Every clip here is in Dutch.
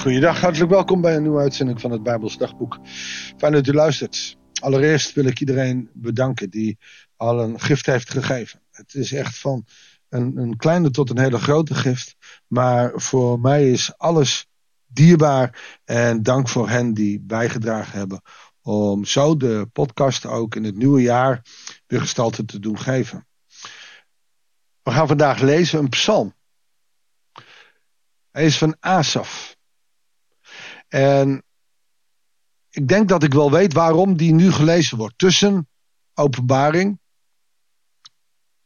Goeiedag, hartelijk welkom bij een nieuwe uitzending van het Bijbels Dagboek. Fijn dat u luistert. Allereerst wil ik iedereen bedanken die al een gift heeft gegeven. Het is echt van een, een kleine tot een hele grote gift. Maar voor mij is alles dierbaar. En dank voor hen die bijgedragen hebben om zo de podcast ook in het nieuwe jaar weer gestalte te doen geven. We gaan vandaag lezen een psalm. Hij is van Asaf. En ik denk dat ik wel weet waarom die nu gelezen wordt. Tussen Openbaring,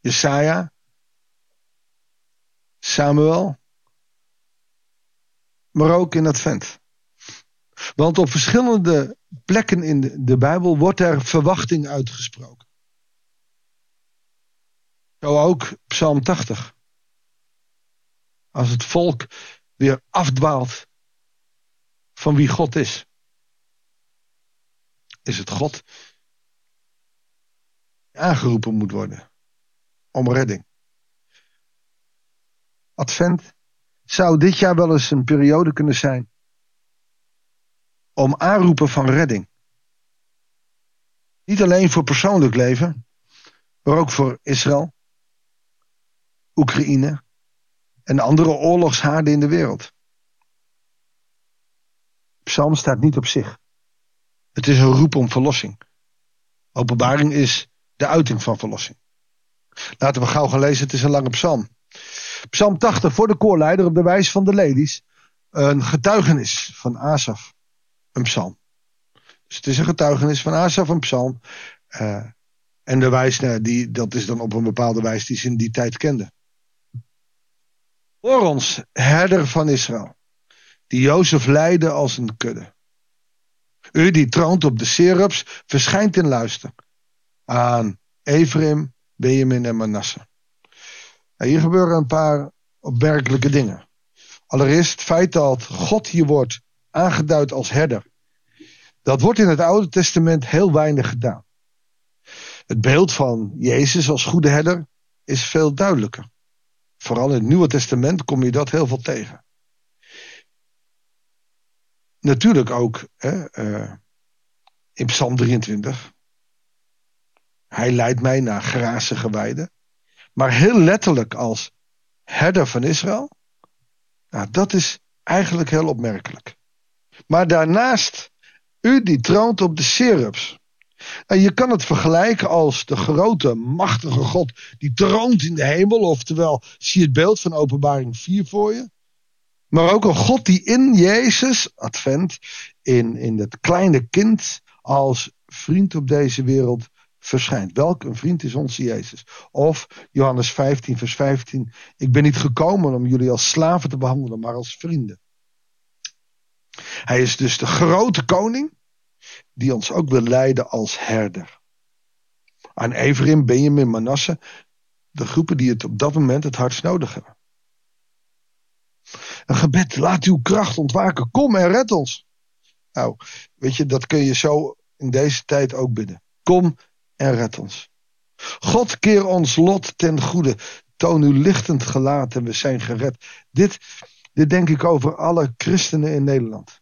Jesaja, Samuel, maar ook in Advent. Want op verschillende plekken in de, de Bijbel wordt er verwachting uitgesproken. Zo ook Psalm 80. Als het volk weer afdwaalt van wie God is. Is het God die aangeroepen moet worden om redding. Advent zou dit jaar wel eens een periode kunnen zijn om aanroepen van redding. Niet alleen voor persoonlijk leven, maar ook voor Israël, Oekraïne en andere oorlogshaarden in de wereld. Psalm staat niet op zich. Het is een roep om verlossing. Openbaring is de uiting van verlossing. Laten we gauw gaan lezen, het is een lange psalm. Psalm 80 voor de koorleider op de wijs van de ladies. Een getuigenis van Asaf. Een psalm. Dus het is een getuigenis van Asaf, een psalm. Uh, en de wijs, nou, die, dat is dan op een bepaalde wijze die ze in die tijd kenden. Hoor ons, herder van Israël die Jozef leidde als een kudde. U die troont op de serups, verschijnt in luister aan Ephraim, Benjamin en Manasse. hier gebeuren een paar opmerkelijke dingen. Allereerst het feit dat God hier wordt aangeduid als herder. Dat wordt in het Oude Testament heel weinig gedaan. Het beeld van Jezus als goede herder is veel duidelijker. Vooral in het Nieuwe Testament kom je dat heel veel tegen natuurlijk ook hè, uh, in Psalm 23. Hij leidt mij naar grazige weiden. Maar heel letterlijk als herder van Israël. Nou, dat is eigenlijk heel opmerkelijk. Maar daarnaast, u die troont op de serups. En je kan het vergelijken als de grote, machtige God die troont in de hemel. Oftewel, zie het beeld van openbaring 4 voor je. Maar ook een God die in Jezus, Advent, in, in het kleine kind als vriend op deze wereld verschijnt. Welk een vriend is onze Jezus? Of Johannes 15, vers 15. Ik ben niet gekomen om jullie als slaven te behandelen, maar als vrienden. Hij is dus de grote koning die ons ook wil leiden als herder. Aan Ephraim, Benjamin, Manasse, de groepen die het op dat moment het hardst nodig hebben. Een gebed, laat uw kracht ontwaken. Kom en red ons. Nou, weet je, dat kun je zo in deze tijd ook bidden. Kom en red ons. God keer ons lot ten goede. Toon uw lichtend gelaat en we zijn gered. Dit, dit denk ik over alle christenen in Nederland.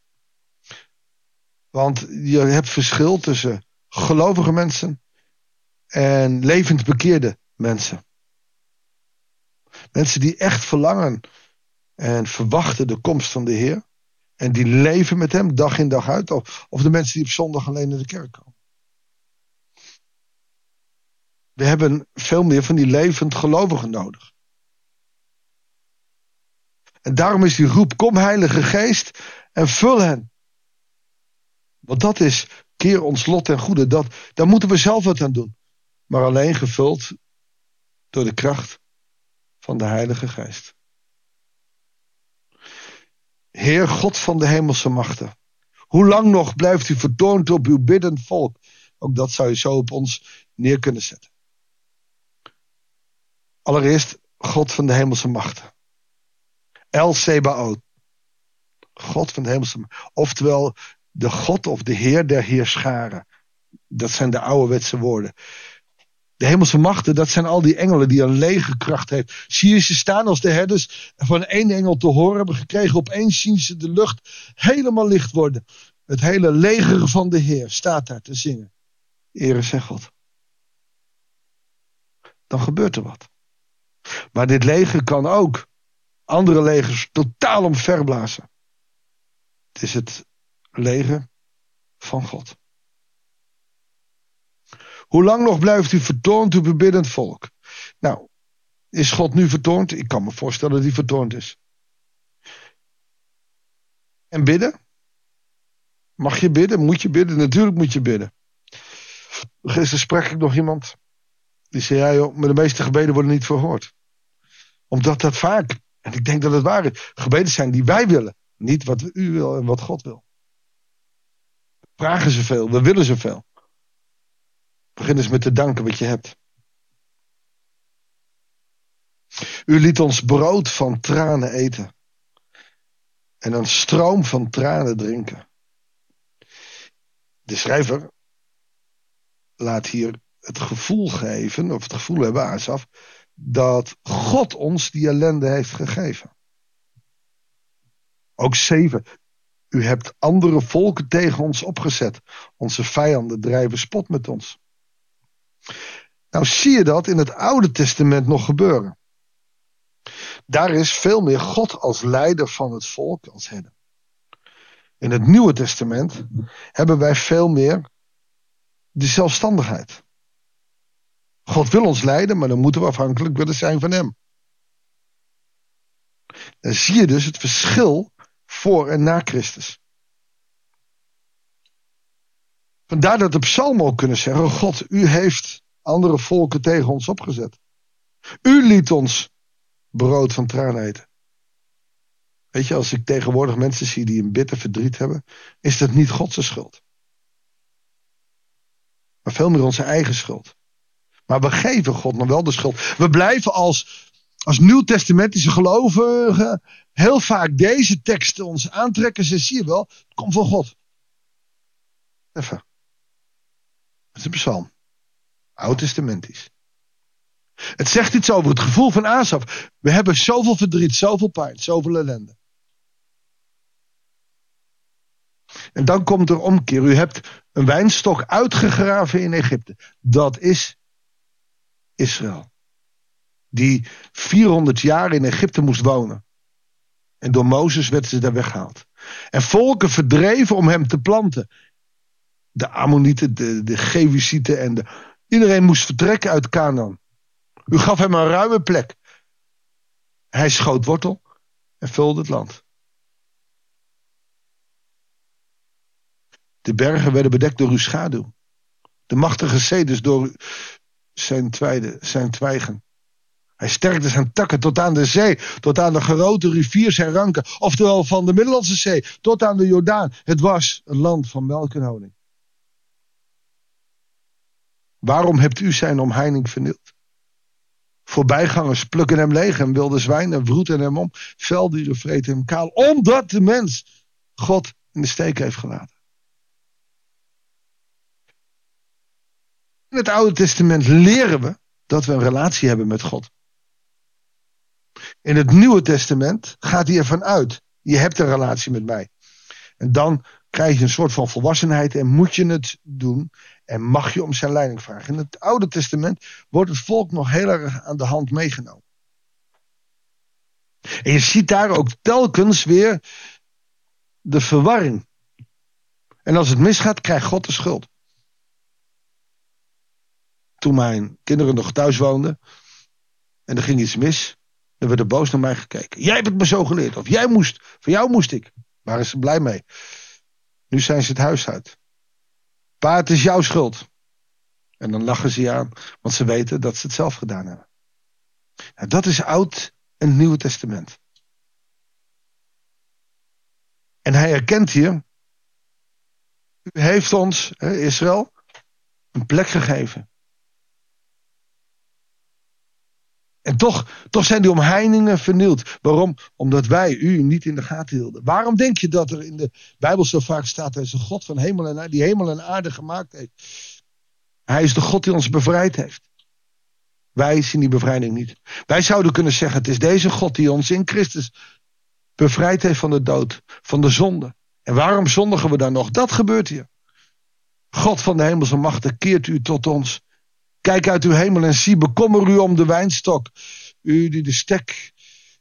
Want je hebt verschil tussen gelovige mensen en levend bekeerde mensen. Mensen die echt verlangen en verwachten de komst van de Heer. En die leven met hem dag in dag uit. Of, de mensen die op zondag alleen in de kerk komen. We hebben veel meer van die levend gelovigen nodig. En daarom is die roep: Kom, Heilige Geest, en vul hen. Want dat is keer ons lot en goede. Dat, daar moeten we zelf wat aan doen. Maar alleen gevuld door de kracht van de Heilige Geest. Heer God van de hemelse machten. Hoe lang nog blijft u vertoond op uw biddend volk? Ook dat zou je zo op ons neer kunnen zetten. Allereerst God van de hemelse machten. El Sebaot. God van de hemelse machten. Oftewel de God of de Heer der Heerscharen. Dat zijn de ouderwetse woorden. De hemelse machten, dat zijn al die engelen die een legerkracht heeft. Zie je ze staan als de herders van één engel te horen hebben gekregen. Opeens zien ze de lucht helemaal licht worden. Het hele leger van de Heer staat daar te zingen. Ere zeg God. Dan gebeurt er wat. Maar dit leger kan ook andere legers totaal omverblazen. Het is het leger van God. Hoe lang nog blijft u vertoond, uw bebiddend volk? Nou, is God nu vertoond? Ik kan me voorstellen dat hij vertoond is. En bidden? Mag je bidden? Moet je bidden? Natuurlijk moet je bidden. Gisteren sprak ik nog iemand. Die zei, ja joh, maar de meeste gebeden worden niet verhoord. Omdat dat vaak, en ik denk dat het waar is, gebeden zijn die wij willen. Niet wat u wil en wat God wil. We vragen zoveel, we willen zoveel. Begin eens met te danken wat je hebt. U liet ons brood van tranen eten. En een stroom van tranen drinken. De schrijver laat hier het gevoel geven, of het gevoel hebben, Asaf, dat God ons die ellende heeft gegeven. Ook zeven. U hebt andere volken tegen ons opgezet. Onze vijanden drijven spot met ons. Nou zie je dat in het Oude Testament nog gebeuren. Daar is veel meer God als leider van het volk als herder. In het Nieuwe Testament hebben wij veel meer de zelfstandigheid. God wil ons leiden, maar dan moeten we afhankelijk willen zijn van Hem. Dan zie je dus het verschil voor en na Christus. Vandaar dat de psalm ook kunnen zeggen: God, u heeft andere volken tegen ons opgezet. U liet ons brood van tranen eten. Weet je, als ik tegenwoordig mensen zie die een bitter verdriet hebben, is dat niet Gods schuld. Maar veel meer onze eigen schuld. Maar we geven God nog wel de schuld. We blijven als, als nieuwtestamentische gelovigen heel vaak deze teksten ons aantrekken. Ze zie je wel, het komt van God. Even. Het is een psalm. Oud-testamentisch. Het zegt iets over het gevoel van Asaf. We hebben zoveel verdriet, zoveel pijn, zoveel ellende. En dan komt er omkeer. U hebt een wijnstok uitgegraven in Egypte. Dat is Israël. Die 400 jaar in Egypte moest wonen. En door Mozes werd ze daar weggehaald. En volken verdreven om hem te planten. De Ammonieten, de, de en de... Iedereen moest vertrekken uit Canaan. U gaf hem een ruime plek. Hij schoot wortel en vulde het land. De bergen werden bedekt door uw schaduw. De machtige ceders door zijn, twijde, zijn twijgen. Hij sterkte zijn takken tot aan de zee, tot aan de grote rivier zijn ranken. Oftewel van de Middellandse Zee tot aan de Jordaan. Het was een land van melk en honing. Waarom hebt u zijn omheining vernield? Voorbijgangers plukken hem leeg en wilde zwijnen vroeten hem om. Veldieren vreten hem kaal, omdat de mens God in de steek heeft gelaten. In het Oude Testament leren we dat we een relatie hebben met God. In het Nieuwe Testament gaat hij ervan uit. Je hebt een relatie met mij. En dan krijg je een soort van volwassenheid en moet je het doen. En mag je om zijn leiding vragen. In het Oude Testament wordt het volk nog heel erg aan de hand meegenomen. En je ziet daar ook telkens weer de verwarring. En als het misgaat, krijgt God de schuld toen mijn kinderen nog thuis woonden. En er ging iets mis. Dan werd er boos naar mij gekeken. Jij hebt het me zo geleerd. Of jij moest. Van jou moest ik. Waren ze blij mee. Nu zijn ze het huis uit. Pa, het is jouw schuld. En dan lachen ze aan. Want ze weten dat ze het zelf gedaan hebben. Dat is oud en nieuw testament. En hij erkent hier. U heeft ons, Israël, een plek gegeven. En toch, toch zijn die omheiningen vernield. Waarom? Omdat wij u niet in de gaten hielden. Waarom denk je dat er in de Bijbel zo vaak staat: Hij is de God van hemel en die hemel en aarde gemaakt heeft? Hij is de God die ons bevrijd heeft. Wij zien die bevrijding niet. Wij zouden kunnen zeggen: het is deze God die ons in Christus bevrijd heeft van de dood, van de zonde. En waarom zondigen we dan nog? Dat gebeurt hier. God van de hemelse machten keert u tot ons. Kijk uit uw hemel en zie, bekommer u om de wijnstok. U die de stek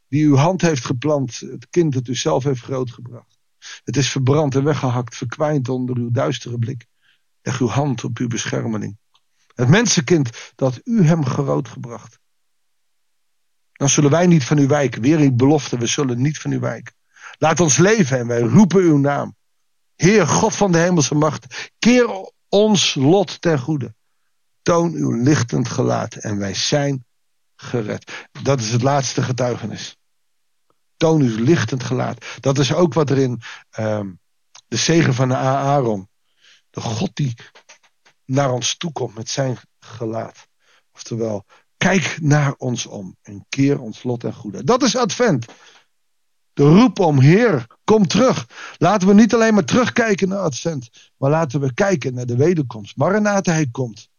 die uw hand heeft geplant, het kind dat u zelf heeft grootgebracht. Het is verbrand en weggehakt, verkwijnd onder uw duistere blik. Leg uw hand op uw beschermeling. Het mensenkind dat u hem grootgebracht. Dan zullen wij niet van u wijken. Weer in belofte, we zullen niet van u wijken. Laat ons leven en wij roepen uw naam. Heer God van de hemelse macht, keer ons lot ten goede. Toon uw lichtend gelaat en wij zijn gered. Dat is het laatste getuigenis. Toon uw lichtend gelaat. Dat is ook wat er in um, de zegen van de Aaron. De God die naar ons toekomt met zijn gelaat. Oftewel, kijk naar ons om en keer ons lot en goede. Dat is Advent. De roep om Heer, kom terug. Laten we niet alleen maar terugkijken naar Advent, maar laten we kijken naar de wederkomst. Maranatha, hij komt.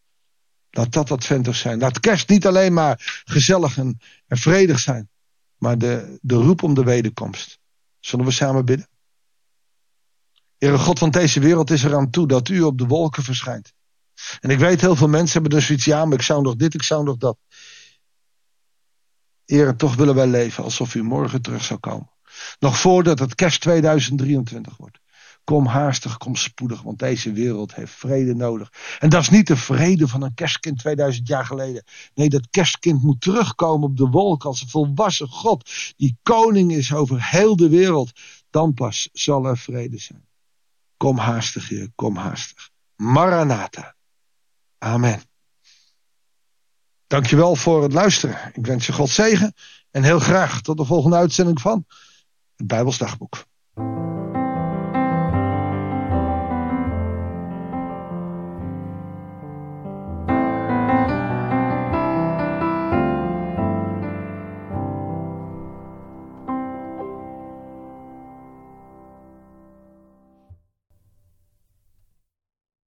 Laat dat Adventig zijn. Laat kerst niet alleen maar gezellig en, vredig zijn, maar de, de roep om de wederkomst. Zullen we samen bidden? Heere God van deze wereld is eraan toe dat u op de wolken verschijnt. En ik weet, heel veel mensen hebben dus zoiets, ja, maar ik zou nog dit, ik zou nog dat. Heere, toch willen wij leven alsof u morgen terug zou komen. Nog voordat het kerst 2023 wordt. Kom haastig, kom spoedig, want deze wereld heeft vrede nodig. En dat is niet de vrede van een kerstkind 2000 jaar geleden. Nee, dat kerstkind moet terugkomen op de wolk als een volwassen God. Die koning is over heel de wereld. Dan pas zal er vrede zijn. Kom haastig, Heer, kom haastig. Maranatha. Amen. Dankjewel voor het luisteren. Ik wens je God zegen en heel graag tot de volgende uitzending van het Bijbelsdagboek.